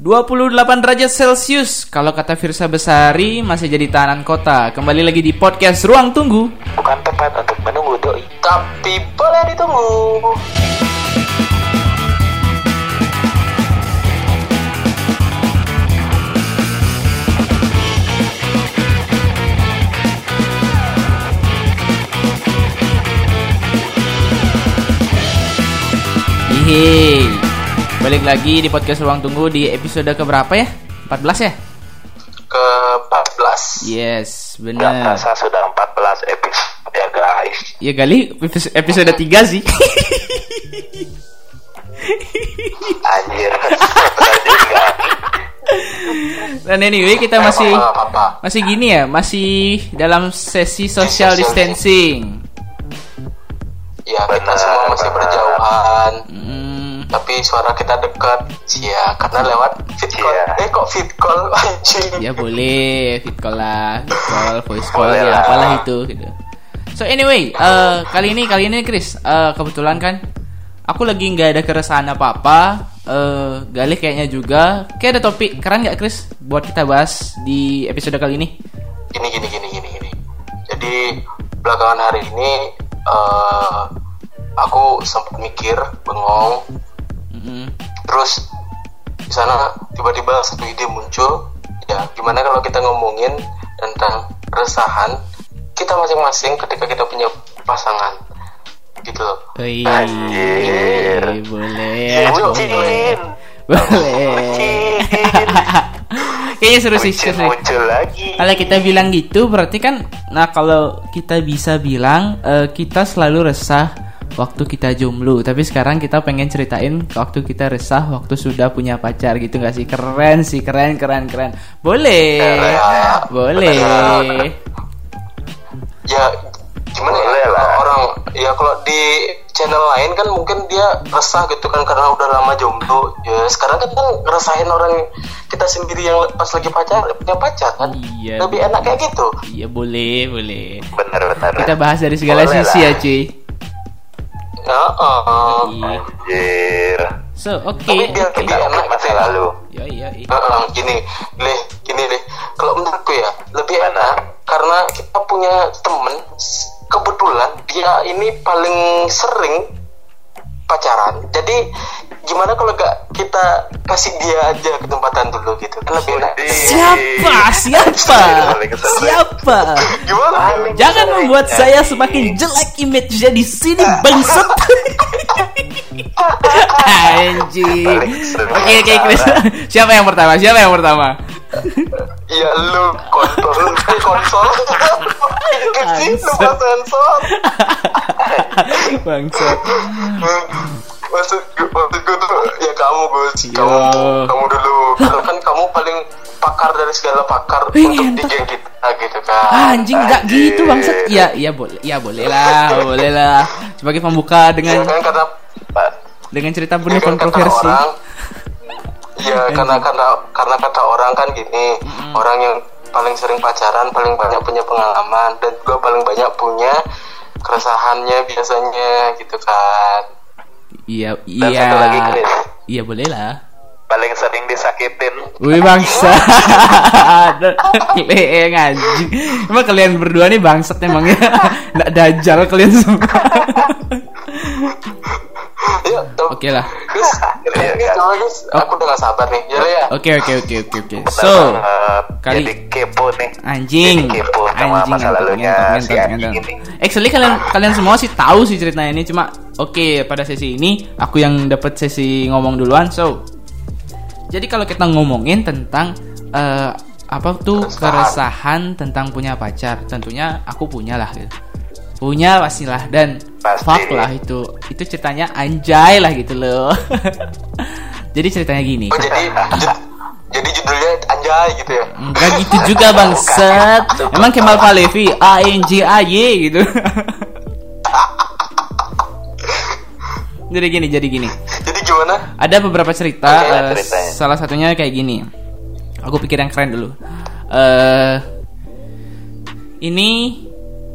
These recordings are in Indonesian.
28 derajat Celcius. Kalau kata Firsa Besari masih jadi tahanan kota. Kembali lagi di podcast Ruang Tunggu. Bukan tempat untuk menunggu doi. Tapi boleh ditunggu. Yeay Balik lagi di podcast Ruang Tunggu di episode keberapa ya? 14 ya? Ke 14. Yes, Gak bener terasa sudah 14 episode ya guys Ya kali episode- episode 3 sih Anjir Benar Dan anyway kita masih Apa, apa, apa. Masih gini ya, masih dalam sesi social distancing Ya kita Benar, semua masih benar. berjauhan. Hmm, Tapi suara kita dekat. Ya karena lewat fit call. Iya. Eh kok fit call anjing. Ya boleh, fit call lah, fit call, voice call, Boleh ya lah. apalah itu gitu. So anyway, eh, kali ini kali ini Chris, eh, kebetulan kan aku lagi nggak ada keresahan apa apa. Eh, Galih kayaknya juga. Kayak ada topik keren nggak Chris buat kita bahas di episode kali ini? Gini gini gini gini gini. Jadi belakangan hari ini eh aku sempat mikir bengong. Mm-mm. Terus di sana tiba-tiba satu ide muncul. Ya gimana kalau kita ngomongin tentang keresahan kita masing-masing ketika kita punya pasangan gitu loh. Anjir. boleh, Bucin. boleh, boleh. Kayaknya seru sih, Muncul, seru sih. muncul lagi Kalau kita bilang gitu berarti kan nah kalau kita bisa bilang eh, kita selalu resah waktu kita jomblo. Tapi sekarang kita pengen ceritain waktu kita resah waktu sudah punya pacar gitu nggak sih? Keren sih keren keren keren. Boleh. Keren. boleh. Ya gimana Boleh ya lah. orang ya kalau di channel lain kan mungkin dia resah gitu kan karena udah lama jomblo. Ya sekarang kan kan ngerasain orang kita sendiri yang pas lagi pacar punya pacar kan? Iya. lebih enak kayak gitu. Iya boleh boleh. Bener-bener kita bahas dari segala Boleh sisi lah. ya cuy uh, Iya. Anjir so oke tapi biar lebih enak masa gitu ya. lalu Yo, yo, yo. Heeh, gini, leh, gini leh. Kalau menurutku ya lebih enak karena kita punya temen kebetulan dia ini paling sering pacaran. Jadi gimana kalau gak kita kasih dia aja kesempatan dulu gitu kan lebih enak. Siapa siapa siapa Gimana? Jangan membuat saya semakin jelek image-nya di sini bangsat. Anjing. Oke oke Chris. Siapa yang pertama? Siapa yang pertama? Iya lu kontol konsol. Kecil lu Bangsat. sensor. Bangsat. Maksud ya kamu Gus Yo. kamu kamu dulu karena kan kamu paling pakar dari segala pakar Wih, untuk di geng kita gitu kan Anjing nggak gitu bangsat. Iya iya boleh. Iya boleh lah, boleh lah. Sebagai pembuka ya dengan kan karena Pak, dengan cerita ya penuh kan kata kontroversi. orang ya karena karena karena kata orang kan gini orang yang paling sering pacaran paling banyak punya pengalaman dan juga paling banyak punya keresahannya biasanya gitu kan Iya Dan iya. satu lagi, Chris. Iya boleh lah. paling sering disakitin. Wih bangsa. Leeng anjing Emang kalian berdua nih bangsat emangnya Nggak dajal kalian semua. Ya Oke lah. Gus, kan? aku udah gak sabar nih. Ya ya. Oke oke oke oke oke. So kali- jadi kepo nih. Anjing. Jadi kepo sama Anjing. masa lalunya. Ngentot, si ngentot, anjing ngentot. ini Actually kalian kalian semua sih tahu sih ceritanya ini Cuma oke pada sesi ini Aku yang dapat sesi ngomong duluan So. Jadi kalau kita ngomongin tentang eh, Apa tuh Keresahan. keresahan tentang punya pacar Tentunya aku punya lah gitu. Punya pastilah Dan Pasti. fuck lah itu. Itu ceritanya anjay lah gitu loh. Jadi ceritanya gini. Oh jadi jadi judulnya anjay gitu ya? Enggak gitu juga bangsat. Emang Kemal Palevi A N J A Y gitu Jadi gini jadi gini jadi gimana Ada beberapa cerita Oke, eh, ceritanya. Salah satunya kayak gini Aku pikir yang keren dulu eh Ini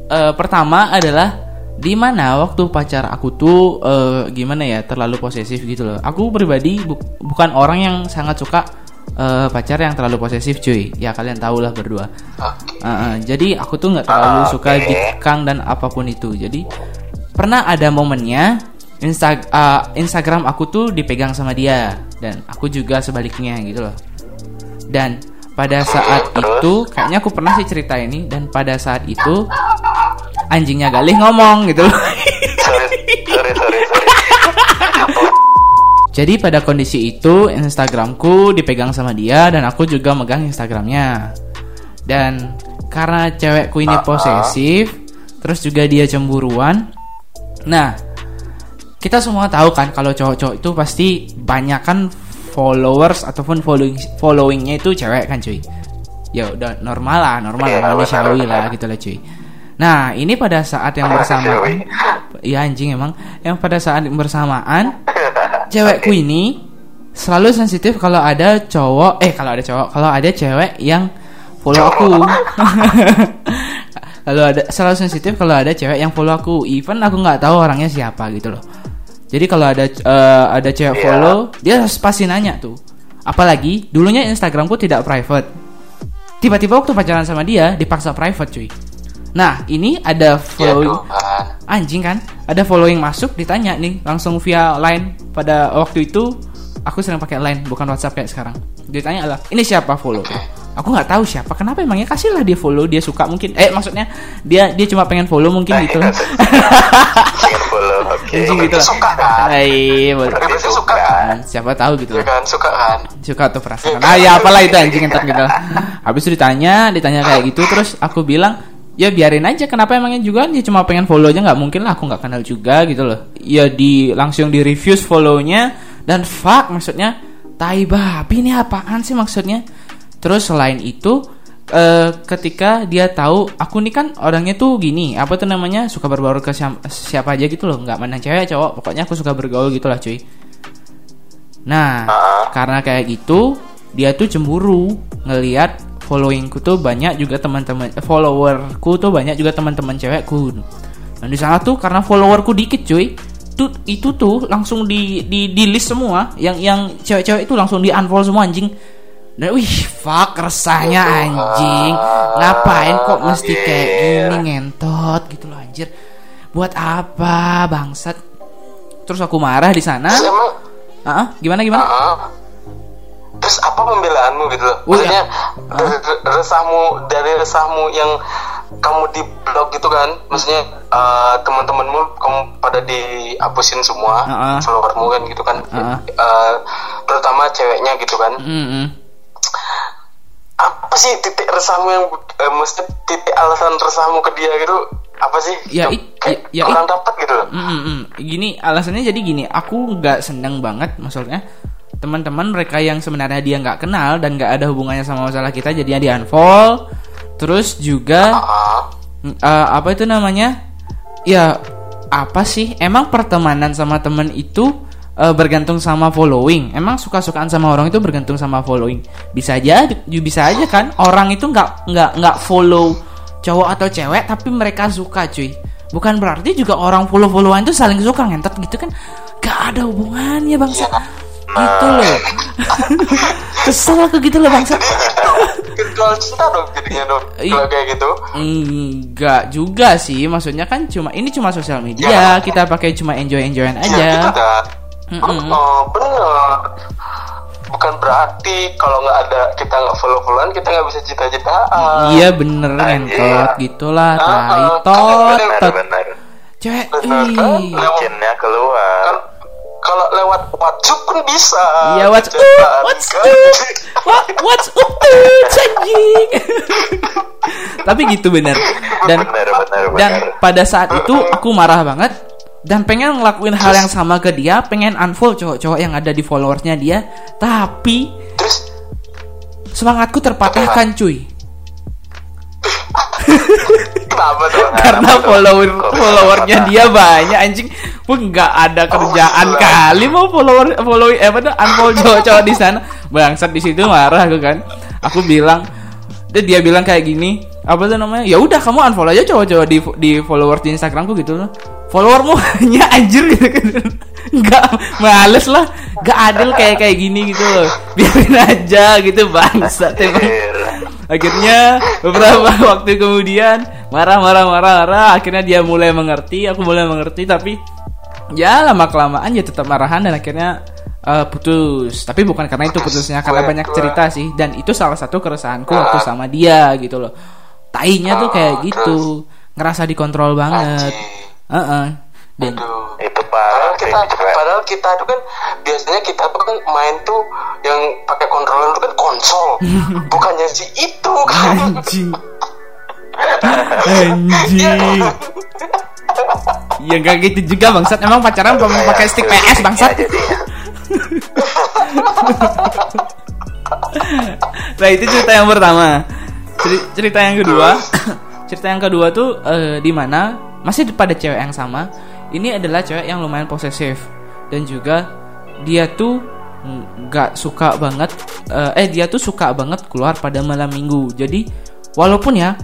eh, Pertama adalah di mana waktu pacar aku tuh eh, gimana ya terlalu posesif gitu loh. Aku pribadi bu- bukan orang yang sangat suka eh, pacar yang terlalu posesif cuy ya kalian tahu lah berdua Oke. Uh, uh, jadi aku tuh nggak terlalu Ah, suka dikang dan apa pun itu. Jadi pernah ada momennya Insta uh, Instagram aku tuh dipegang sama dia dan aku juga sebaliknya gitu loh. Dan pada saat itu kayaknya aku pernah sih cerita ini dan pada saat itu anjingnya Galih ngomong gitu loh. sorry sorry sorry sorry Jadi pada kondisi itu Instagramku dipegang sama dia dan aku juga megang Instagramnya. Dan karena cewekku ini posesif, terus juga dia cemburuan. Nah, kita semua tahu kan kalau cowok-cowok itu pasti banyak kan followers ataupun following followingnya itu cewek kan cuy. Ya udah normal lah, normal Iya, lah, manusiawi benar, lah gitu lah cuy. Nah, ini pada saat yang bersamaan, iya anjing emang, yang pada saat yang bersamaan cewekku ini selalu sensitif kalau ada cowok eh kalau ada cowok kalau ada cewek yang follow aku kalau ada selalu sensitif kalau ada cewek yang follow aku. Even aku nggak tahu orangnya siapa gitu loh. Jadi kalau ada eh, ada cewek Iya. follow dia pasti nanya tuh. Apalagi dulunya Instagramku tidak private. Tiba-tiba waktu pacaran sama dia dipaksa private cuy. Nah ini ada Ya following Tuhan. anjing kan? Ada following masuk ditanya nih langsung via line. Pada waktu itu aku sering pakai line bukan WhatsApp kayak sekarang. Ditanya lah ini siapa follow aku nggak tahu siapa. Kenapa emangnya? Kasihlah dia follow dia suka mungkin. Eh maksudnya dia dia cuma pengen follow mungkin gitu. lah pengen follow oke. Anjing gitu lah. Suka kan? Berarti suka suka kan? siapa tahu gitu. Ya kan, suka kan? suka tuh perasaan. Ah ya apalah itu anjing entar gitu. Habis itu ditanya ditanya kayak gitu terus aku bilang ya biarin aja. Kenapa emangnya juga? Dia cuma pengen follow aja nggak mungkin lah aku nggak kenal juga gitu loh. Ya di langsung di refuse follownya dan fuck maksudnya tai babi ini apaan sih maksudnya terus selain itu eh, ketika dia tahu aku nih kan orangnya tuh gini apa tuh namanya suka berbaur ke siam- siapa aja gitu loh nggak mandang cewek cowok pokoknya aku suka bergaul gitu lah cuy Nah, Ah. karena kayak gitu, dia tuh cemburu ngelihat followingku tuh banyak juga teman-teman eh, followerku tuh banyak juga teman-teman cewekku. Dan di sana tuh karena followerku dikit, cuy. Tuh itu tuh langsung di di di list semua yang yang cewek-cewek itu langsung di unfollow semua anjing. Dan wih, fuck resahnya anjing. Ngapain kok mesti kayak gini ngentot gitu loh anjir. Buat apa bangsat? Terus aku marah di sana. Emang Ah, gimana gimana? Ah. Terus apa pembelaanmu gitu loh? Maksudnya dari resahmu dari resahmu yang kamu di blog gitu kan? Maksudnya eh, teman-temanmu kamu pada dihapusin semua ah. followermu kan gitu kan? Ah. Eh, terutama ceweknya gitu kan? Mm-mm. Apa sih titik resahmu yang eh, mesti titik alasan resahmu ke dia gitu? Apa sih? Ya, it- kayak ya, ya, kurang dapat gitu loh. Mm-mm. Gini alasannya jadi gini, aku nggak seneng banget maksudnya teman-teman mereka yang sebenarnya dia nggak kenal dan nggak ada hubungannya sama masalah kita jadinya di unfollow. Terus juga mm, eh, apa itu namanya? Ya apa sih? Emang pertemanan sama temen itu eh, bergantung sama following. Emang suka-sukaan sama orang itu bergantung sama following. Bisa aja, bisa aja kan? Orang itu nggak nggak nggak follow cowok atau cewek, tapi mereka suka cuy. Bukan berarti juga orang follow-followan itu saling suka ngentot gitu kan? Gak ada hubungannya bangsa. Gitu loh. Kesel aku gitu loh bangsa. cinta dong jadinya dong. Kalau kayak gitu. Enggak juga sih, maksudnya kan cuma ini cuma sosial media, Ya. kita pakai cuma enjoy-enjoyan Iya aja. gitu dah. Mm-mm. Oh, bener. Bukan berarti kalau nggak ada kita nggak follow followan kita nggak bisa cita-citaan. Iya bener Anjir. ngentot gitulah, Ah, tai tot, benar tot. benar Cewek, Bener kan? keluar kan kalau lewat WhatsApp pun bisa. Iya what's up, Cita-citaan, what's kan? up, what, what's up, uh, anjing. Tapi gitu bener. Dan benar benar dan benar pada saat itu aku marah banget dan pengen ngelakuin hal yang sama ke dia, pengen unfollow cowok-cowok yang ada di followersnya dia, tapi Terus? semangatku terpatahkan cuy. kenapa tuh? karena follower followernya dia banyak anjing. Pun nggak ada kerjaan iya. kali mau follower follow eh apa tuh unfollow cowok-cowok di sana. Bangsat di situ marah aku kan. Aku bilang dan dia bilang kayak gini apa tuh namanya? Ya udah kamu unfollow aja cowok-cowok di di followers di Instagramku gitu loh followermu? Hanya anjir gitu kan. Nggak males lah. Nggak adil kayak kayak gini gitu loh. Biarin aja gitu bangsat emang. Anjir. akhirnya beberapa waktu kemudian marah marah marah marah. Akhirnya dia mulai mengerti aku mulai mengerti tapi ya lama kelamaan ya tetap marahan dan akhirnya eh, putus. Tapi bukan karena itu putusnya karena banyak cerita sih. Dan itu salah satu keresahanku waktu sama dia gitu loh. Tainya tuh kayak gitu. Ngerasa dikontrol banget Anjing. Heeh. dan Aduh. Itu Padahal parah kita, sih, cewek. padahal kita tuh kan biasanya kita tuh kan main tuh yang pakai controller itu kan konsol, bukannya si itu kan. anjing anjing ya gak gitu juga bangsat emang pacaran mau pakai stick PS bangsat Ya, jadi nah itu cerita yang pertama Ceri- cerita yang kedua cerita yang kedua tuh eh, di mana masih pada cewek yang sama ini adalah cewek yang lumayan posesif. Dan juga dia tuh nggak suka banget eh, eh dia tuh suka banget keluar pada malam minggu. Jadi walaupun ya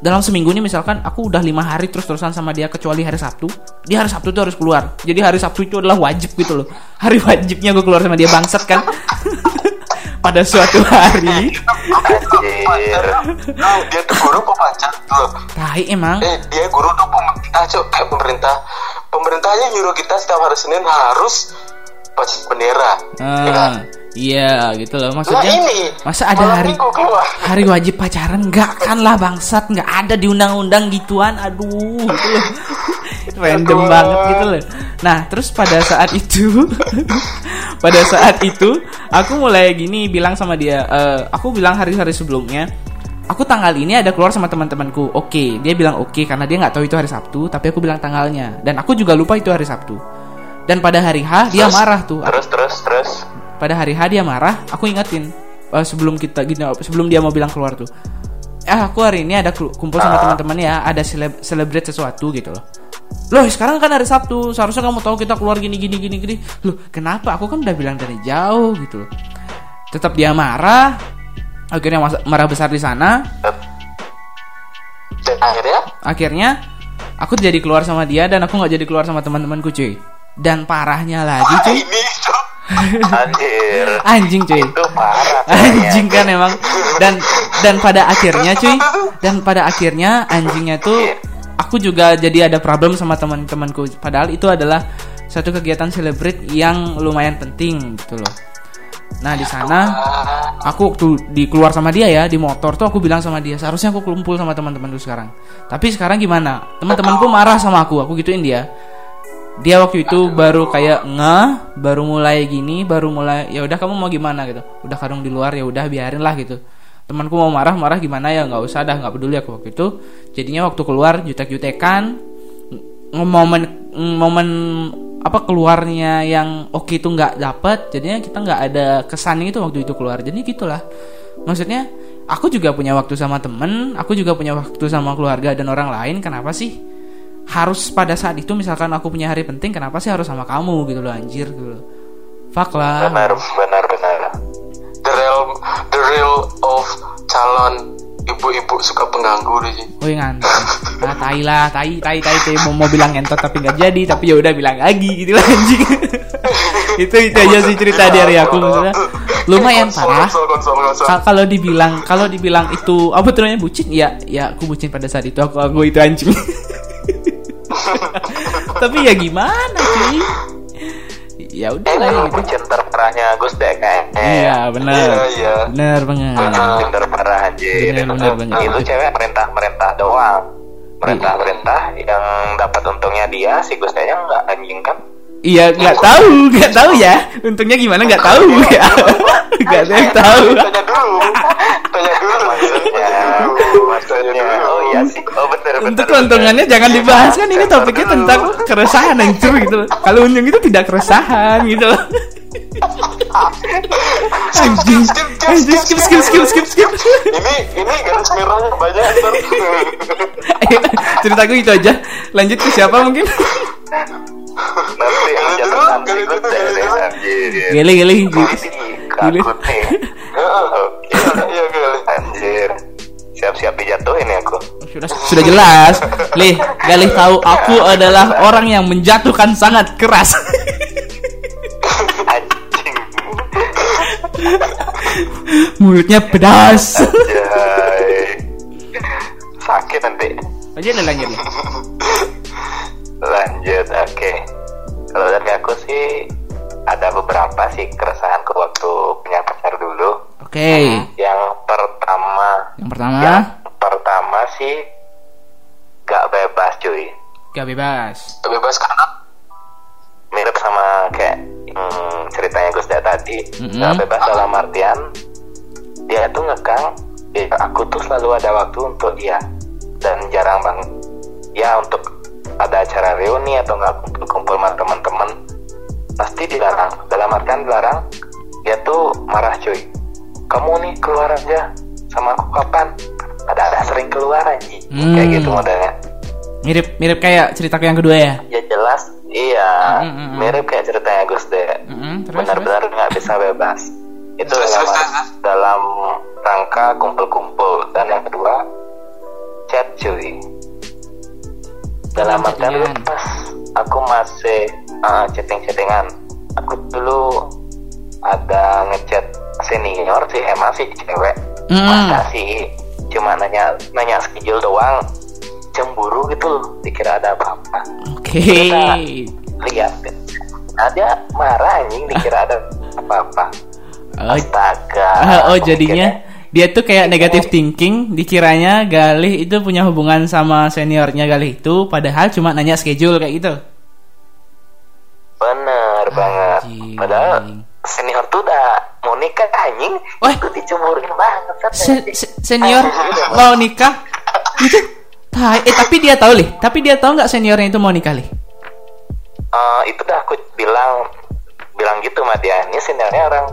dalam seminggu ini misalkan aku udah lima hari terus terusan sama dia kecuali hari Sabtu di hari Sabtu tuh harus keluar. Jadi hari Sabtu itu adalah wajib gitu loh. Hari wajibnya gue keluar sama dia bangsat kan pada suatu hari. Nah, dia tuh guru apa pacar tuh? tai emang Eh, dia guru tuh pemerintah, cok kayak pemerintah. Pemerintahnya nyuruh kita setiap hari Senin harus baca bendera. ya kan? Iya gitu loh. Nah maksudnya ini masa ada hari hari wajib pacaran? Nggak kan lah bangsat. Nggak ada di undang-undang gituan. Aduh gitu loh. Random Aduh. banget gitu loh. Nah terus pada saat itu pada saat itu aku mulai gini bilang sama dia eh, aku bilang hari-hari sebelumnya aku tanggal ini ada keluar sama teman-temanku. Oke dia bilang oke karena dia nggak tahu itu hari Sabtu tapi aku bilang tanggalnya. Dan aku juga lupa itu hari Sabtu. Dan pada hari H dia Terus? marah tuh. Terus terus terus. Pada hari H dia marah aku ingetin. Eh, sebelum kita gini sebelum dia mau bilang keluar tuh. Eh aku hari ini ada kumpul sama teman-teman ya ada seleb celebrate sesuatu gitu loh. Loh sekarang kan hari Sabtu seharusnya kamu tahu kita keluar gini gini gini gini. Loh kenapa? Aku kan udah bilang dari jauh gitu loh. Tetap dia marah akhirnya marah besar di sana. Dan akhirnya? Akhirnya aku jadi keluar sama dia dan aku nggak jadi keluar sama teman-temanku cuy. Dan parahnya lagi ah, cuy. ini. Anjir. anjing cuy. Itu parah. anjing kan emang. Dan dan pada akhirnya cuy. Dan pada akhirnya anjingnya tuh aku juga jadi ada problem sama teman-temanku. Padahal itu adalah satu kegiatan celebrate yang lumayan penting gitu loh. Nah di sana aku waktu di keluar sama dia ya di motor tuh aku bilang sama dia seharusnya aku kumpul sama teman-temanku sekarang. Tapi sekarang gimana? Teman-temanku marah sama aku aku gituin dia dia waktu itu baru kayak ngeh baru mulai gini baru mulai ya udah kamu mau gimana? gitu. Udah kadung di luar ya udah biarin lah gitu. Temanku mau marah marah gimana ya? Nggak usah dah nggak peduli aku waktu itu. Jadinya waktu keluar jutek jutekan momen momen apa keluarnya yang oke itu nggak dapet jadinya kita nggak ada kesan itu waktu itu keluar. Jadi gitulah. Maksudnya aku juga punya waktu sama temen aku juga punya waktu sama keluarga dan orang lain kenapa sih harus pada saat itu misalkan aku punya hari penting kenapa sih harus sama kamu gitu loh anjir gitu loh. Fuck lah. Benar benar benar. The real the real of calon ibu-ibu suka pengganggu deh. Oh yang ngantuk. Nah tai lah Tai tai tai, tai. Mau, mau bilang ngentot tapi nggak jadi Tapi ya udah bilang lagi gitu lah anjing. Itu itu aja sih cerita dari aku maksudnya. Lumayan parah. kalau dibilang kalau dibilang itu apa tuh namanya bucin? Ya ya aku bucin pada saat itu. Aku aku itu anjing tapi ya gimana sih ya udah lah gitu bucin terparahnya Gus deh kayaknya. iya benar Iya, iya. benar banget Bucin terparah anjir. Benar, benar, benar. Itu cewek merintah merintah doang. Merintah merintah yang dapat untungnya dia si Gus nya nggak anjing kan? iya nggak tahu nggak tahu ya untungnya gimana nggak tahu ya nggak ada yang tahu Tanya dulu. Tanya dulu. Maksudnya, maksudnya. Oh iya sih. Oh benar benar. untuk keuntungannya jangan dibahas kan ini topiknya tentang keresahan anjir gitu loh. kalau untung itu tidak keresahan gitu loh. anjing anjing skip skip skip skip skip Ini ini garis merahnya banyak ceritaku itu aja lanjut ke siapa mungkin Nanti yang jatuh dulu. anjir. geli geli. Oke. Iya kali. Anjir. Siap-siap dijatuhin ya aku. sudah sudah jelas. Lih, Galih tahu aku adalah orang yang menjatuhkan sangat keras. Anjing. Mulutnya pedas. Anjay. Sakit nanti. Lanjut lanjut. Lanjut, oke. Kalau dari aku sih ada beberapa sih keresahanku waktu punya pacar dulu. Oke. Yang pertama, Yang pertama, yang pertama sih gak bebas cuy. gak bebas. bebas karena Mirip sama kayak hmm, ceritanya Gus tadi. Mm-mm. Gak bebas dalam artian dia tuh ngekang, ya, aku tuh selalu ada waktu untuk dia dan jarang banget. Ya untuk ada acara reuni atau nggak kumpul-kumpul sama teman-teman pasti dilarang. Dalam artian dilarang, dia tuh marah cuy. Kamu nih keluar aja sama aku kapan? Ada-ada sering keluar aja. Hmm. Kayak gitu modelnya. Mirip mirip kayak ceritaku yang kedua ya. Ya jelas, iya, Mm, mm, mm. mirip kayak ceritanya Gus Dek. Mm-mm, terus, Benar-benar nggak bisa bebas. Itu Terus, dalam, terus, terus. dalam rangka kumpul-kumpul. Dan yang kedua, chat cuy. Dalam artian lu pas aku masih ah, chatting-chattingan. Aku dulu ada ngechat senior sih, emang sih cewek. Mm. Masa sih cuma nanya nanya schedule doang cemburu gitu loh dikira ada apa-apa Oke. lihat ada marah anjing dikira ada apa-apa Oh, astaga oh Aku jadinya dia tuh kayak negative thinking dikiranya Galih itu punya hubungan sama seniornya Galih itu padahal cuma nanya schedule kayak gitu. bener banget Anjing. padahal senior tuh udah mau nikah anjing? Wah. itu dicemburuin banget Se- se- senior mau nikah? Itu Tai, eh tapi dia tahu lih. Tapi dia tahu nggak seniornya itu mau nikah lih? Eh, itu dah aku bilang bilang gitu sama dia. Ini seniornya orang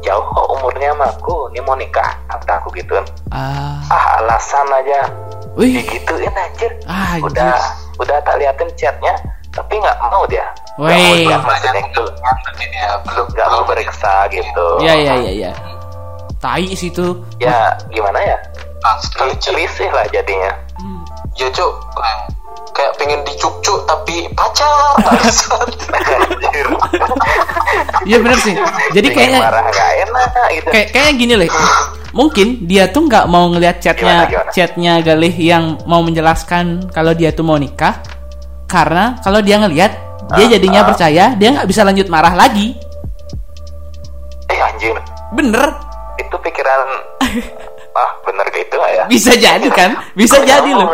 jauh kok umurnya sama aku. Ini mau nikah kata aku gitu. Ah. Ah alasan aja. Wih. Digituin anjir. Ah, anjir. udah udah tak liatin chatnya tapi nggak mau dia. Mau lihat maksudnya itu ya belum nggak mau periksa gitu. Ya ya ya ya tai sih itu. Ya gimana ya? Risih lah jadinya. Ya cuk. Kayak pengen dicuk-cuk tapi pacar. Iya bener sih. Jadi kayaknya marah nggak enak gitu. Kayak kayaknya gini lih mungkin dia tuh nggak mau ngelihat chatnya Gimana, gimana? chatnya Galih yang mau menjelaskan kalau dia tuh mau nikah karena kalau dia ngelihat dia Ah, jadinya ah. percaya dia nggak bisa lanjut marah lagi. Eh anjir bener. Itu pikiran ah bener gitu nggak ya? Bisa jadi kan? Bisa jadi loh.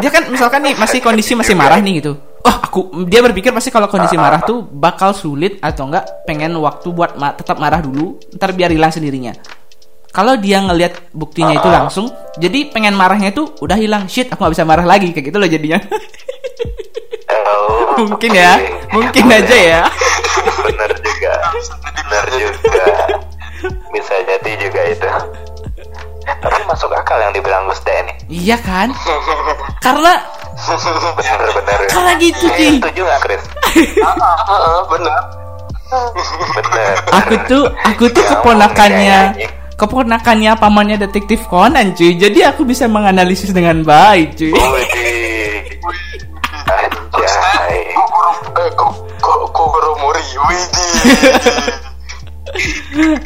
dia kan misalkan nih masih kondisi masih marah nih gitu. Oh aku dia berpikir pasti kalau kondisi marah tuh bakal sulit atau enggak pengen waktu buat ma- tetap marah dulu. Ntar biar hilang sendirinya kalau dia ngelihat buktinya itu langsung jadi pengen marahnya itu udah hilang. Shit aku nggak bisa marah lagi. Kayak gitu loh jadinya. Oh, mungkin ya. oke. mungkin aja ya. Bener juga. Bener juga. Bisa jadi juga itu. Tapi masuk akal yang dibilang Gus ini. Iya kan? Karena bener-bener karena gitu Ci. setuju nggak Chris? Bener bener aku tuh aku tuh Ya, keponakannya. Keponakannya pamannya detektif Conan cuy. Jadi aku bisa menganalisis dengan baik cuy. Eh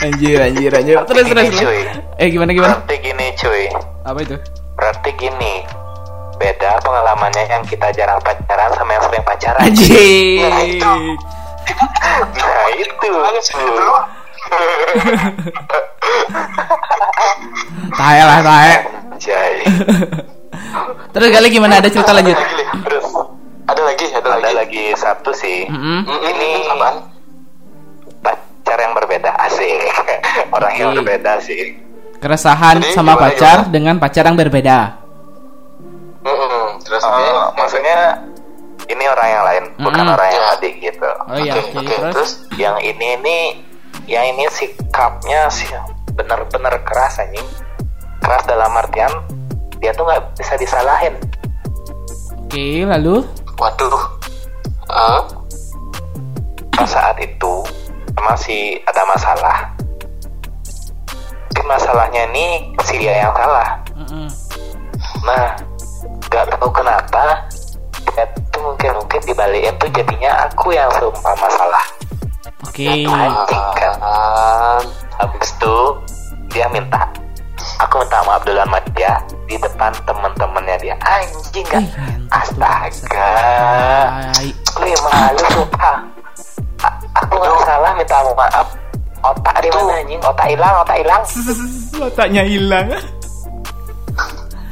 anjir anjir anjir. Terus terus cuy. eh gimana gimana? Berarti gini cuy. Apa itu? Berarti gini beda pengalamannya yang kita jarang pacaran sama yang sering pacaran. Anjir. Nah itu tae lah tae terus kali gimana? Ada cerita lanjut? Terus. Ada lagi ada ada lagi lagi satu sih. Mm-mm. Mm-mm, Ini apaan? pacar yang berbeda asik. Orang yang berbeda sih. Keresahan Jadi, sama gimana, pacar gimana? dengan pacar yang berbeda. Mm-mm, terus Eh, oke. maksudnya ini orang yang lain bukan Mm-mm. orang yang Ya. adik gitu. Oh iya Oke, oke oke, terus? Terus yang ini ini yang ini sikapnya sih bener-bener keras anjing. Keras dalam artian dia tuh nggak bisa disalahin. Oke lalu waduh. Pas saat itu masih ada masalah. Tapi masalahnya ini si dia yang salah. Nah nggak tahu kenapa dia tuh mungkin mungkin dibalikin tuh jadinya aku yang sumpah masalah Oke. anjing kan habis itu dia minta aku minta maaf duluan sama dia di depan temen-temennya dia. Anjing kan astaga. Lu yang malu sumpah. A- aku nggak salah minta maaf otak di mana anjing? Otak hilang otak hilang. Otaknya hilang.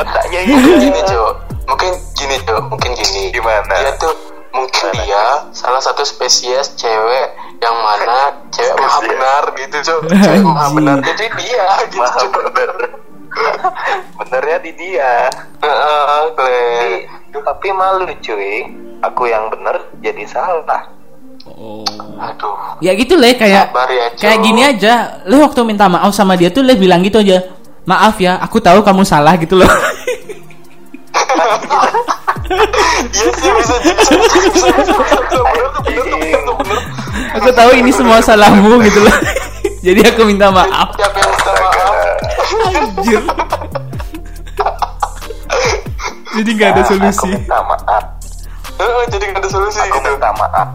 otaknya gini hilang cok mungkin gini cok mungkin gini. Gimana? dia tuh mungkin dia salah satu spesies cewek yang mana cewek maha benar gitu cok. Cewek maha benar. Jadi dia gitu Maha cok. bener benernya di dia. Heeh, tapi, tapi malu cuy. Aku yang bener jadi salah. Oh. aduh. Ya gitu le kayak Sabar ya, kayak gini aja. Le waktu minta maaf sama dia tuh le bilang gitu aja. Maaf ya, aku tahu kamu salah gitu loh. iya sih bisa bener bener bener bener aku tahu ini semua salahmu gitu loh. Jadi aku minta maaf. siapa yang minta maaf Anjir. Jadi nggak ada solusi. aku minta maaf Heeh, jadi nggak ada solusi aku minta maaf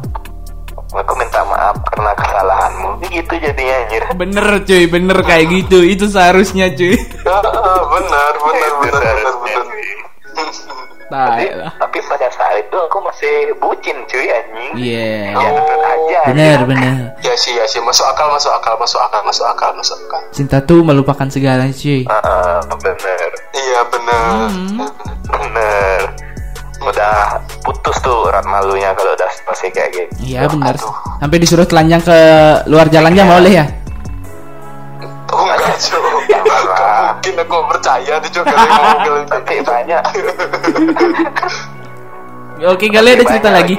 aku minta maaf karena kesalahanmu gitu jadinya anjir Bener cuy, bener kayak gitu. Itu seharusnya cuy. Heeh, benar benar benar benar tapi, tapi pada saat itu aku masih bucin cuy anjing Iya. ya tetep aja Bener, bener. ya sih ya sih masuk akal masuk akal masuk akal masuk akal masuk akal Cinta tuh melupakan segala cuy. Heeh, bener iya benar Hmm. bener udah putus tuh urat malunya kalau udah masih kayak gitu Iya bener. Aduh. Sampai disuruh telanjang ke luar jalannya mau boleh ya? oh enggak cuy Mungkin aku percaya tuh cuy kalau ngomong kalau tapi banyak Oke, kalian ada cerita banyak lagi?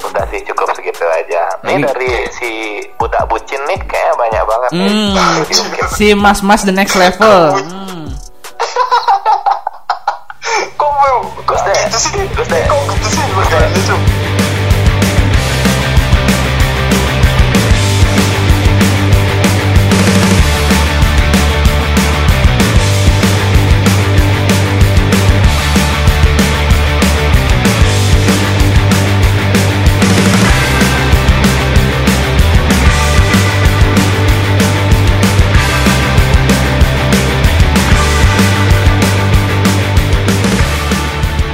udah sih cukup segitu aja ini Lagi. dari si budak bucin nih kayaknya banyak banget nih Hmm. Diungkit. Si mas-mas the next level. Hmm. kok mau Gus deh gitu sih kok gitu sih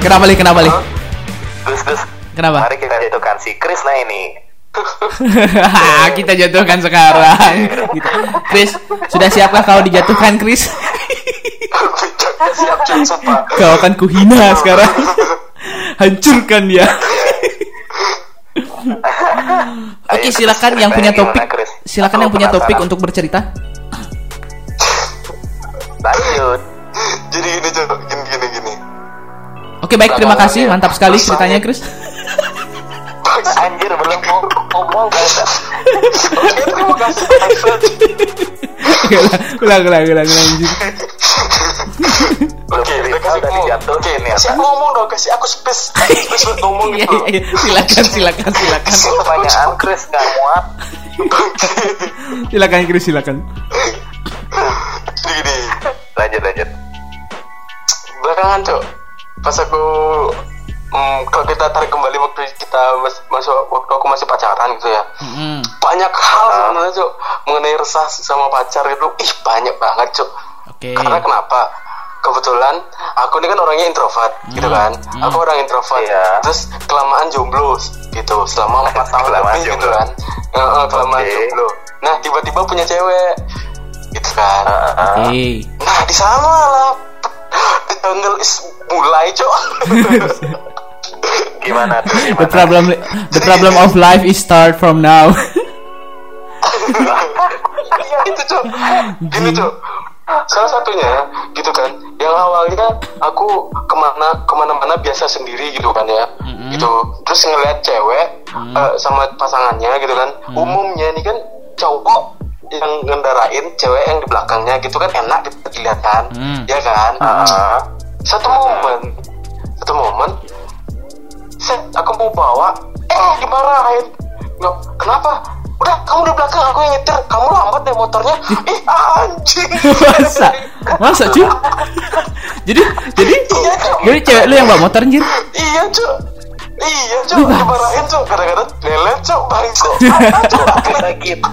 Kenapa li? Kenapa li? Gus Gus Kenapa? mari kita jatuhkan si Chris nah ini Kita jatuhkan sekarang. Gitu. Chris, sudah siapkah kau dijatuhkan, Chris? siap Kau akan kuhina sekarang. Hancurkan dia. Oke, silakan yang punya topik. Silakan yang punya topik untuk bercerita. lanjut jadi gini gini Oke, baik, terima kasih. Mantap sekali ceritanya, Chris. anjir belum mau ngomong ulang, ulang, ulang, ulang, anjir. Oke, Oke, ya kasih aku ngomong dong, kasih aku space, space buat ngomong Iya, gitu. iya, iya. Silakan, silakan, silakan. pertanyaan Chris gak muat Silakan, Chris, silakan. Gini, lanjut lanjut belakangan cok, pas aku, hmm, kalau kita tarik kembali waktu kita mas- masuk waktu aku masih pacaran gitu ya, Mm-mm. banyak hal sebenarnya cok mengenai resah sama pacar itu, ih banyak banget cok. Oke. Karena kenapa? Kebetulan aku ini kan orangnya introvert, gitu kan. Aku orang introvert. Iya. Terus kelamaan jomblo gitu selama empat tahun Kelamaan lebih gitu jomblo. kan. Eh, eh, kelamaan Oke. jomblo. Nah tiba-tiba punya cewek, gitu kan. Oke. Nah di sana lah the jungle is mulai cok. gimana tuh The gimana problem, the problem of life is start from now. Iya itu cok. Gini cok. Salah satunya gitu kan. Yang awalnya aku ke mana ke mana-mana biasa sendiri gitu kan ya. Gitu. Terus ngeliat cewek eh, sama pasangannya gitu kan. Umumnya nih kan cowok yang ngendarain cewek yang di belakangnya gitu kan enak dilihat kan. Hmm. Ya kan. Ah, Satu momen. Satu momen. Set, aku mau bawa. Eh dimarahin. Nggak, kenapa? Udah kamu di belakang aku yang nyetir. Kamu lambat deh motornya. Ih anjing. masa, masa cuy? jadi jadi Iya, jadi cewek lu yang bawa motor anjir Iya cok Iya cok Dimarahin cok Gara-gara lelet cok Bangsa Cok Kita gitu.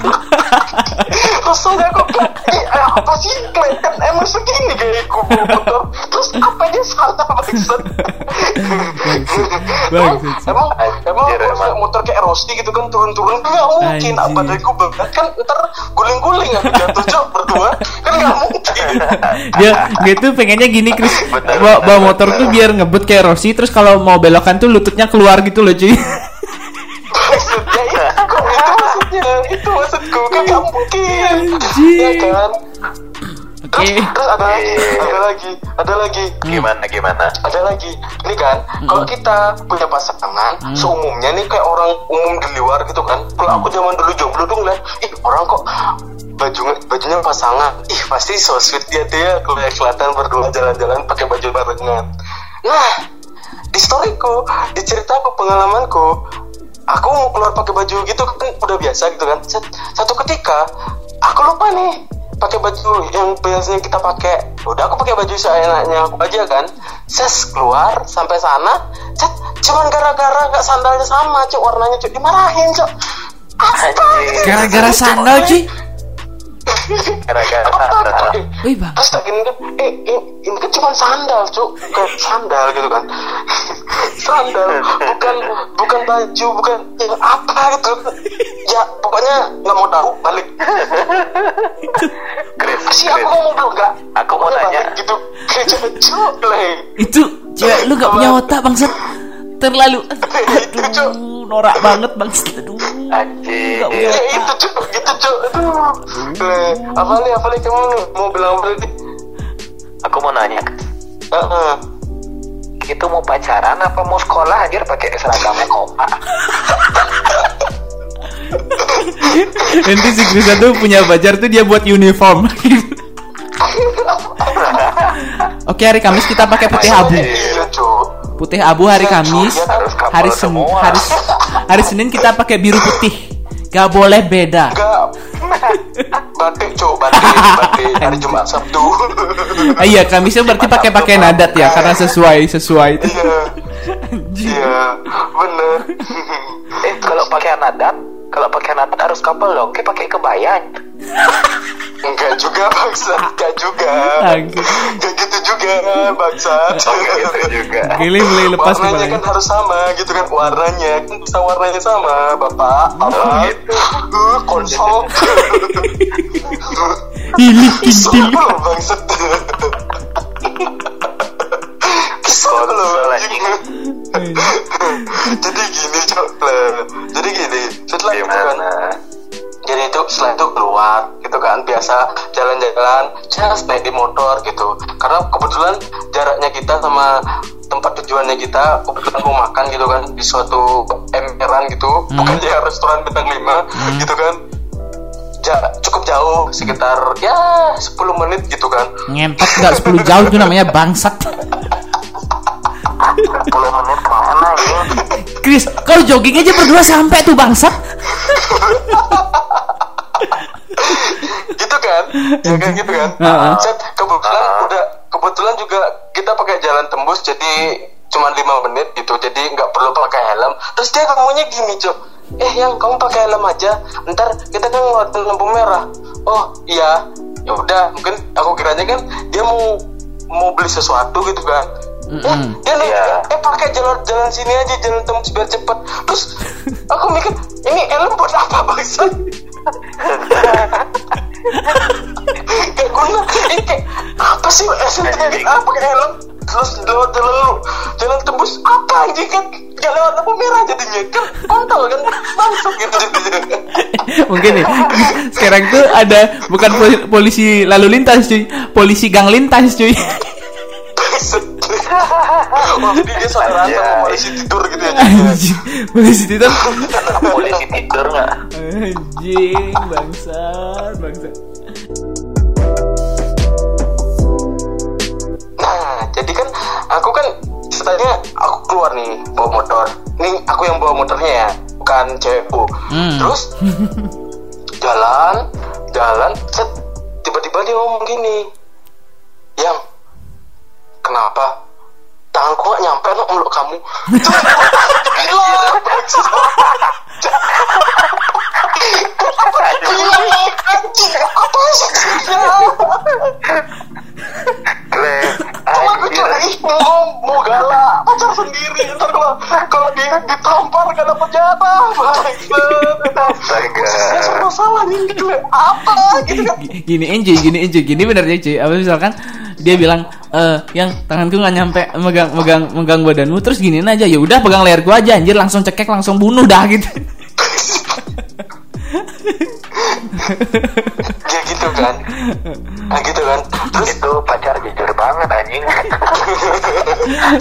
Rasanya kok eh, Apa sih? Kelihatan emang segini Kayak aku bawa motor. Terus apa dia salah Bangsa Emang. Emang Emang Anjir, aku motor kayak Rossi gitu kan Turun-turun Gak mungkin. Apa dari gue berat. Kan ntar guling-guling Aku jatuh cok Berdua. Kan gak mungkin. Dia dia tuh pengennya gini Chris. Bawa, bawa motor tuh biar ngebut kayak Rossi terus kalau mau belokan tuh lututnya keluar gitu loh cuy. Maksudnya itu itu maksudnya. Itu maksudku kan mungkin. Ya kan? Oke. Terus, terus ada lagi ada lagi ada lagi. Gimana gimana? ada lagi. Ini kan kalau kita punya pasangan seumumnya nih kayak orang umum di luar gitu kan. Kalau aku zaman dulu jomblo tuh ngeliat ih orang kok bajunya bajunya pasangan. Ih pasti so sweet dia dia kalau kelihatan berdua jalan-jalan pakai baju barengan. Nah di storyku di ceritaku pengalamanku aku mau keluar pakai baju gitu kan udah biasa gitu kan. Satu ketika aku lupa nih pakai baju yang biasanya kita pakai. Udah aku pakai baju seenaknya aku aja kan. Ses keluar sampai sana. Set cuman gara-gara nggak sandalnya sama cuk warnanya cuk dimarahin cuk. Anjing. gara-gara sandal cuy Gara-gara Wih bang. Terus tak gini kan eh, eh ini kan cuma sandal cuk. Kayak sandal gitu kan. Sandal bukan bukan baju bukan yang apa gitu. Ya pokoknya nggak mau tahu balik. Chris, sih aku ngomong dulu enggak Aku mau nanya. balik gitu. Kayak cuk leh. Itu cewek lu gak punya otak bangsat terlalu itu aduh norak banget bangsat aduh. Anjing. Nggak punya ya itu cuk. Gitu cuk. Aduh. Leh apa nih apa nih kamu mau bilang apa nih? Aku mau nanya. Heeh. Itu mau pacaran apa mau sekolah anjir pakai seragam koma? nanti si Chris tuh punya pacar tuh dia buat uniform. Oke hari Kamis kita pakai putih abu. iya Putih abu hari Kamis Hari Senin hari, hari Senin kita pakai biru putih. Gak boleh beda. Batik cuk batik batik. Hari Jumat Sabtu. Ah, Iya Kamisnya berarti pakai pakai nadat ya Karena sesuai sesuai. Itu iya. Iya bener. Eh kalau pakai nadat, kalau pakai nadat harus couple dong. Kayak pakai kebaya. Enggak juga bangsa. Enggak juga. Enggak gitu juga bangsa. Enggak gitu juga. Gili mulai lepas warnanya kan harus sama gitu kan warnanya. Kan bisa warnanya sama bapak. Apa? Gitu. Uh, konsol. Kesel kintil loh bangsat kesel loh jadi gini cok. Jadi gini setelah itu kan Gimana? Jadi itu setelah itu keluar gitu kan biasa jalan-jalan just naik di motor gitu. Karena kebetulan jaraknya kita sama tempat tujuannya kita kebetulan mau makan gitu kan di suatu emperan gitu. Bukan ya restoran bintang 5 gitu kan. Ja- cukup jauh sekitar ya 10 menit gitu kan. Ngentot gak 10 jauh itu namanya bangsat. 10 menit ke mana ya? Chris kau jogging aja berdua sampai tuh bangsat gitu kan ya kan gitu kan? Heeh. Set, kebetulan udah kebetulan juga kita pakai jalan tembus jadi cuma lima menit gitu. Jadi nggak perlu pakai helm. Terus dia ngomongnya gini cok. Eh yang kamu pakai helm aja. Ntar kita kan ngeliatin lampu merah. Oh iya. Ya udah mungkin aku kiranya kan dia mau mau beli sesuatu gitu kan. Eh, Mm-mm. dia nih, Iya. eh pakai jalan jalan sini aja jalan tembus biar cepet. Terus aku mikir ini helm buat apa bangsa kayak guna ini kayak apa sih SNT apa pakai helm. Terus lewat jalan lu jalan tembus apa anjing kan? Gak lewat lampu merah jadinya kan? Kontol kan? Langsung gitu jadinya. Mungkin nih. Sekarang tuh ada Bukan pol- polisi lalu lintas cuy. Polisi gang lintas cuy Wah, jadi dia saudara sama polisi tidur gitu ya. Anjing Polisi itu Polisi tidur nggak? Anjing Bangsat Bangsat Nah, jadi kan aku kan ceritanya aku keluar nih bawa motor. Nih aku yang bawa motornya ya, bukan cewekku. Hmm. Terus jalan, jalan, set tiba-tiba dia ngomong gini, yang kenapa tanganku gak nyampe no meluk kamu. Gila. Gila anjing apa sih Le, Kalau aku anjir. cari mau mau galak. Pacar sendiri ntar kalau kalau di ditampar gak dapet jatah. Saya salah nih gitu apa gitu kan? Gini enjoy gini enjoy gini benernya cuy apa misalkan dia bilang eh yang tanganku nggak nyampe megang megang megang badanmu terus giniin aja ya udah pegang leher gua aja anjir langsung cekek langsung bunuh dah gitu ya gitu kan. Nah gitu kan. Terus? Itu pacar jujur banget anjing.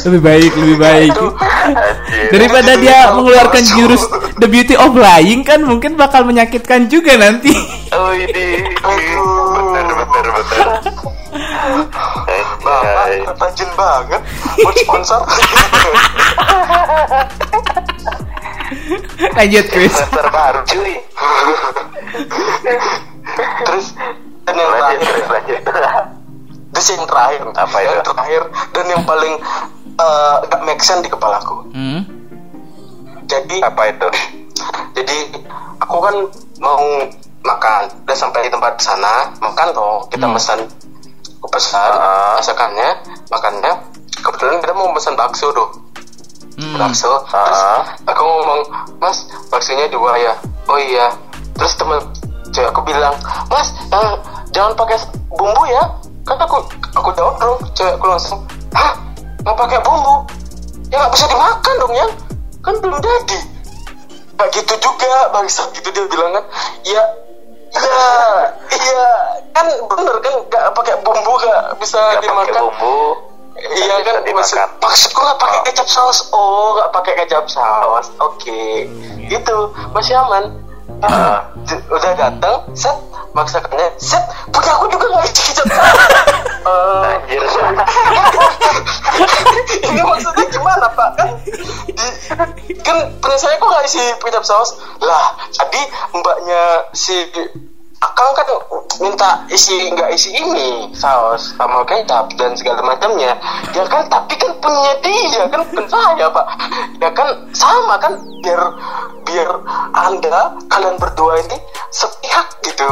lebih baik lebih baik. Anjir. daripada dia mengeluarkan jurus the beauty of lying kan mungkin bakal menyakitkan juga nanti. Oh ini. Bener bener bener. bapak rajin banget. Buat sponsor lanjut Chris Semester baru cuy. terus dan yang Lanjut terakhir lanjut. terus yang terakhir Apa yang itu? terakhir dan yang paling eh, gak make sense di kepalaku hmm? jadi Apa itu? jadi aku kan mau makan udah sampai di tempat sana makan toh kita Hmm. pesan aku pesan Ah. masakannya makannya kebetulan kita mau pesan bakso tuh Hmm. bakso. Terus Ah. aku ngomong mas baksonya dua ya? Oh iya. Terus temen cewek aku bilang mas eh, jangan pakai bumbu ya. Kan aku aku jawab dong cewek aku langsung hah? Nggak pakai bumbu? Ya nggak bisa dimakan dong ya? Kan belum jadi. Nggak gitu juga bangsa gitu dia bilang kan iya iya iya. Kan bener kan nggak pakai bumbu nggak bisa Gak pakai dimakan. bumbu. Iya kan maksud dimakan. maksudku nggak pakai kecap saus. Oh, nggak pakai kecap saus. Oke. Itu masih aman. J- Udah datang, set masakannya, set punya aku juga nggak isi kecap saus. Eh, Anjir. ini maksudnya gimana pak kan di- kan punya saya kok nggak isi kecap saus lah tadi mbaknya si Akang kan minta isi nggak isi ini saus sama kecap dan segala macamnya. Ya kan tapi kan punya dia kan bukan saya pak. Ya kan sama kan biar biar anda kalian berdua ini sepihak gitu.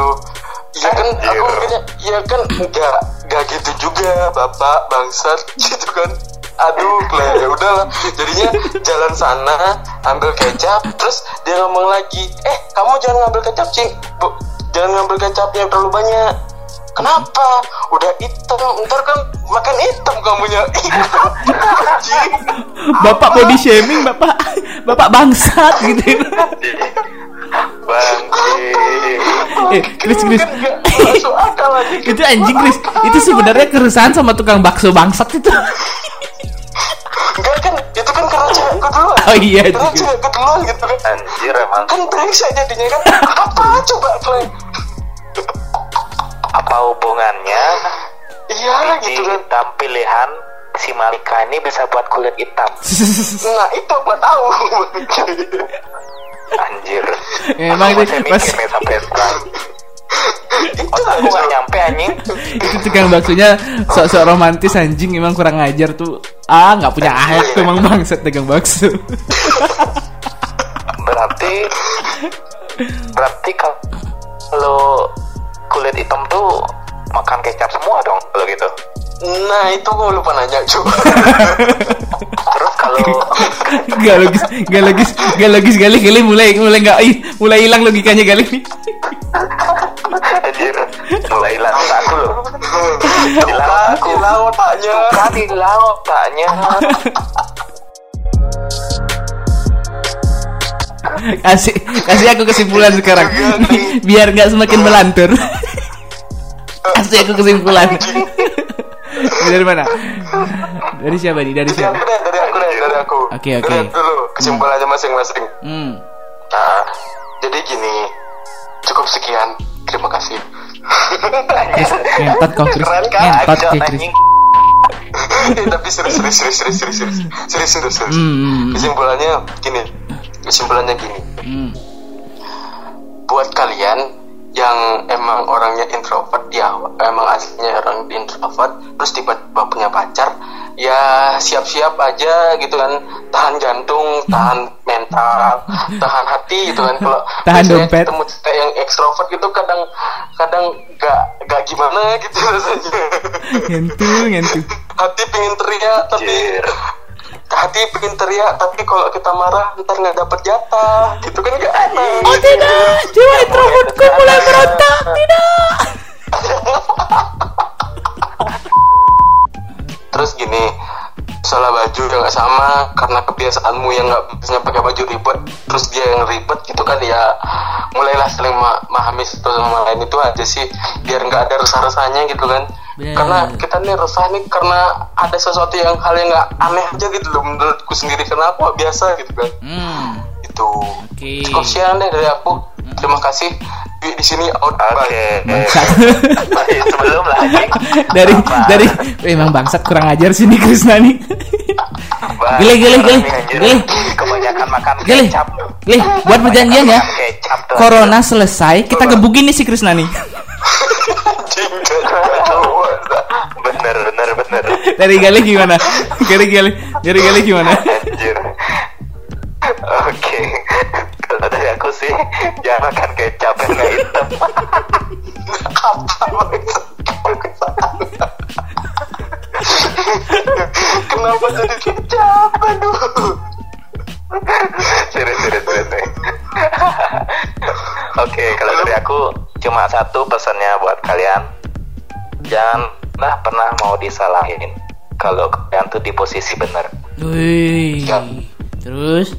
Ya kan aku mikirnya ya kan nggak nggak gitu juga bapak bangsat gitu kan. Aduh lah ya udahlah. Jadinya jalan sana ambil kecap terus dia ngomong lagi eh kamu jangan ngambil kecap cing. Bu, jangan ngambil kecap yang terlalu banyak. Kenapa? Udah hitam. Ntar kan makan hitam kamunya. Anjing. bapak body shaming bapak? Bapak bangsat gitu. Bangke. eh Chris Chris kan itu anjing Chris itu sebenarnya keresahan sama tukang bakso bangsat itu. Enggak kan. Itu kan karena cewekku duluan Oh iya karena juga. cewekku duluan gitu kan. Anjir emang. kan brengsek jadinya kan. Apa coba play Apa hubungannya iya gitu kan hitam pilihan si Malika ini bisa buat kulit hitam? nah itu gua tahu Anjir. Emang Aku itu pas- nih sampai sekarang. itu Otakku gak nyampe anjing. itu tukang baksonya sok-sok romantis anjing emang kurang ajar tuh ah nggak punya akhlak tuh emang bangsat dagang bakso Berarti berarti kalau kulit hitam tuh makan kecap semua dong kalau gitu. nah itu gua lupa nanya coba Terus kalau Gak logis, gak logis, gak logis kali kali mulai mulai nggak ih, mulai hilang logikanya kali ini. anjir mulai hilang aku loh. Hilang aku. hilang otaknya hilang otaknya. kasih kasih aku kesimpulan sekarang. Biar nggak semakin melantur. Kasih aku kesimpulan. Dari mana? Dari siapa nih dari siapa? Dari aku dari aku dari aku. Oke okay, oke. Okay. dulu kesimpulannya masing-masing. Hmm. nah jadi gini. Cukup sekian. Terima kasih. Chris ngentot kok Chris. Kan? Ngentot Chris. tapi serius serius serius serius serius serius serius hmm, hmm, hmm. kesimpulannya gini kesimpulannya gini hmm. buat kalian yang emang orangnya introvert ya emang aslinya orang introvert terus tiba-tiba punya pacar ya siap-siap aja gitu kan tahan jantung tahan mental tahan hati gitu kan kalau Tahan dompet. ketemu cewek yang ekstrovert gitu kadang kadang gak gak gimana gitu rasanya ngentu ngentu hati pengen teriak tapi. Hati pengen teriak tapi kalau kita marah ntar nggak dapet jatah. Gitu kan gak enak. Oh tidak. Jiwa introvertku mulai berontak tidak. Terus gini salah baju yang nggak sama karena kebiasaanmu yang nggak biasanya pakai baju ribet terus dia yang ribet gitu kan ya mulailah saling ma memahami satu sama lain. Itu aja sih biar nggak ada resah-resahnya gitu kan Bener. karena kita nih resah nih karena ada sesuatu yang hal yang nggak aneh aja gitu loh menurutku sendiri. Karena aku nggak biasa gitu kan. Hmm. Itu cukup sekian deh dari aku. Terima kasih. Dwi di sini out Oke. bye. Bangsat Masih sebelum lagi. dari Apa? dari emang bangsat kurang ajar sih nih Krisna nih. Gile, gile, gile, gile. Kebanyakan makan Gile, kecap. gile, buat perjanjian ya. Corona selesai, kita gebukin nih si Krisna nih. Dari Gali gimana? Dari Gali, dari Gali gimana? Oke. Kalau dari aku sih jangan kecap yang nggak hitam. kenapa jadi kecap aduh serius, serius, serius. Oke, kalau dari aku cuma satu pesannya buat kalian. Janganlah pernah mau disalahin kalau kalian tuh di posisi benar. Wih. Terus,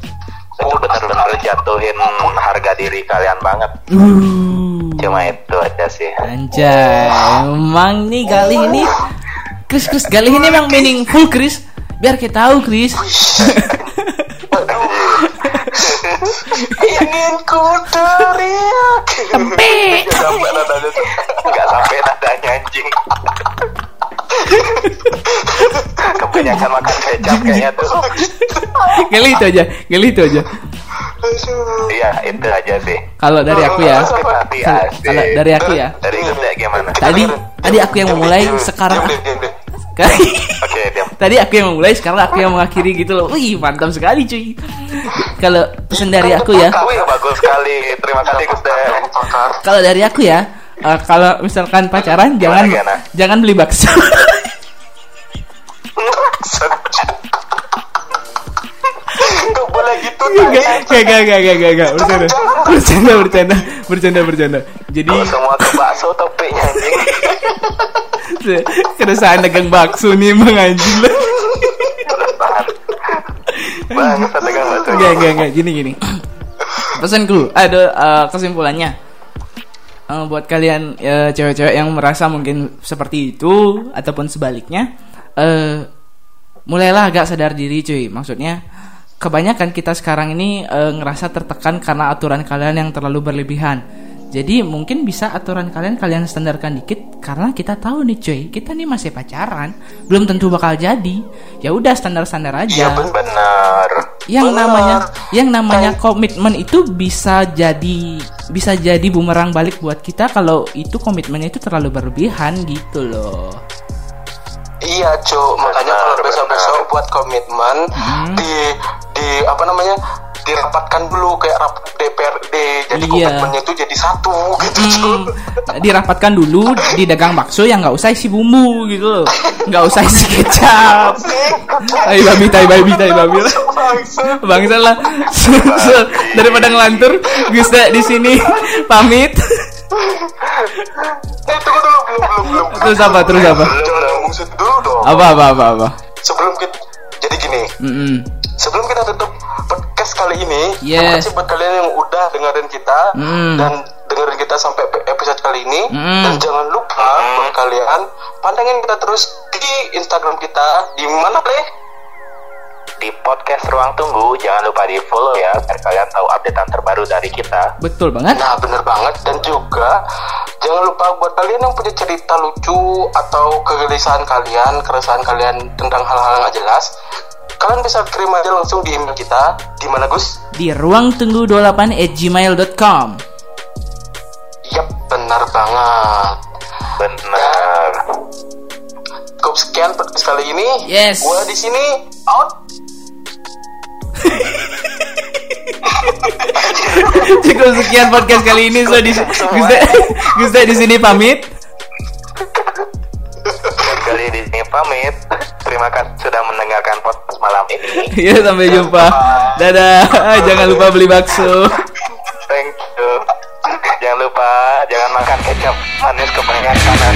Itu benar-benar jatuhin harga diri kalian banget. uh, Cuma itu aja sih. anjay. Emang nih kali ini, Kris, Kris, kali ini emang meaningful, Kris. Biar kita tahu, Kris. ingin ku teriak. Nggak sampai nadanya. Nggak sampai nadanya Kebanyakan makan kecap kayaknya tuh. Kali itu aja, kali itu aja. Iya, itu aja sih. Kalau dari aku ya, kalau dari aku ya, Dari gede gimana? tadi tadi aku yang memulai, sekarang diam. Oke. Tadi aku yang memulai, sekarang aku yang mengakhiri gitu loh. Wih, mantap sekali cuy. Kalau pesan dari aku ya, bagus sekali. Terima kasih, kalau dari aku ya, eh, kalau misalkan pacaran jangan jangan beli bakso. Gak, gak, gak, gak, gak, gak, bercanda, bercanda, bercanda, bercanda, bercanda. Jadi Kok semua ke bakso topiknya anjing. keresahan dagang bakso nih emang anjing lah. Bang, bakso. Gak, gak, gak, gini, gini. Pesanku, ada eh, kesimpulannya. Eh, buat kalian eh, cewek-cewek yang merasa mungkin seperti itu ataupun sebaliknya, eh mulailah agak sadar diri, cuy. Maksudnya, kebanyakan kita sekarang ini eh, ngerasa tertekan karena aturan kalian yang terlalu berlebihan. Jadi mungkin bisa aturan kalian kalian standarkan dikit karena kita tahu nih cuy, kita nih masih pacaran, belum tentu bakal jadi. Ya udah standar-standar aja Iya bener. Benar. yang Benar. namanya yang namanya komitmen itu bisa jadi bisa jadi bumerang balik buat kita kalau itu komitmennya itu terlalu berlebihan gitu loh. Iya cuk, makanya kalau besok-besok buat komitmen Hmm. di di apa namanya dirapatkan dulu kayak rapat DPRD jadi Iya. komitmennya itu jadi satu gitu Hmm, dirapatkan dulu di dagang bakso yang nggak usah isi bumbu gitu loh, nggak usah isi kecap. Tai babi, tai babi, tai babi. Bangsa lah. Daripada ngelantur, Gusta di sini pamit. Eh tunggu dulu belum belum belum. Terus apa? Terus apa? Dulu dong. Apa apa apa apa? Sebelum kita jadi gini. Sebelum kita tutup podcast kali ini, Yes. terima kasih buat kalian yang udah dengerin kita Mm. dan dengerin kita sampai episode kali ini Mm. dan jangan lupa buat kalian pantengin kita terus di Instagram kita di mana deh? Di podcast Ruang Tunggu, jangan lupa di follow ya, biar kalian tahu updatean terbaru dari kita. Betul banget. Nah bener banget dan juga jangan lupa buat kalian yang punya cerita lucu atau kegelisahan kalian, keresahan kalian tentang hal-hal yang gak jelas, kalian bisa kirim aja langsung di email kita di mana Gus? di ruang tunggu 28 at gmail.com Yap benar banget. Benar. cukup sekian podcast kali ini. Yes. Gua di sini out. Cukup sekian podcast kali ini so di Gusta Gusta di sini pamit. Kali di sini pamit. Terima kasih sudah mendengarkan podcast malam ini. Ya sampai jumpa. Dadah. Jangan lupa beli bakso. Thank you. Jangan lupa jangan makan kecap manis kebanyakan.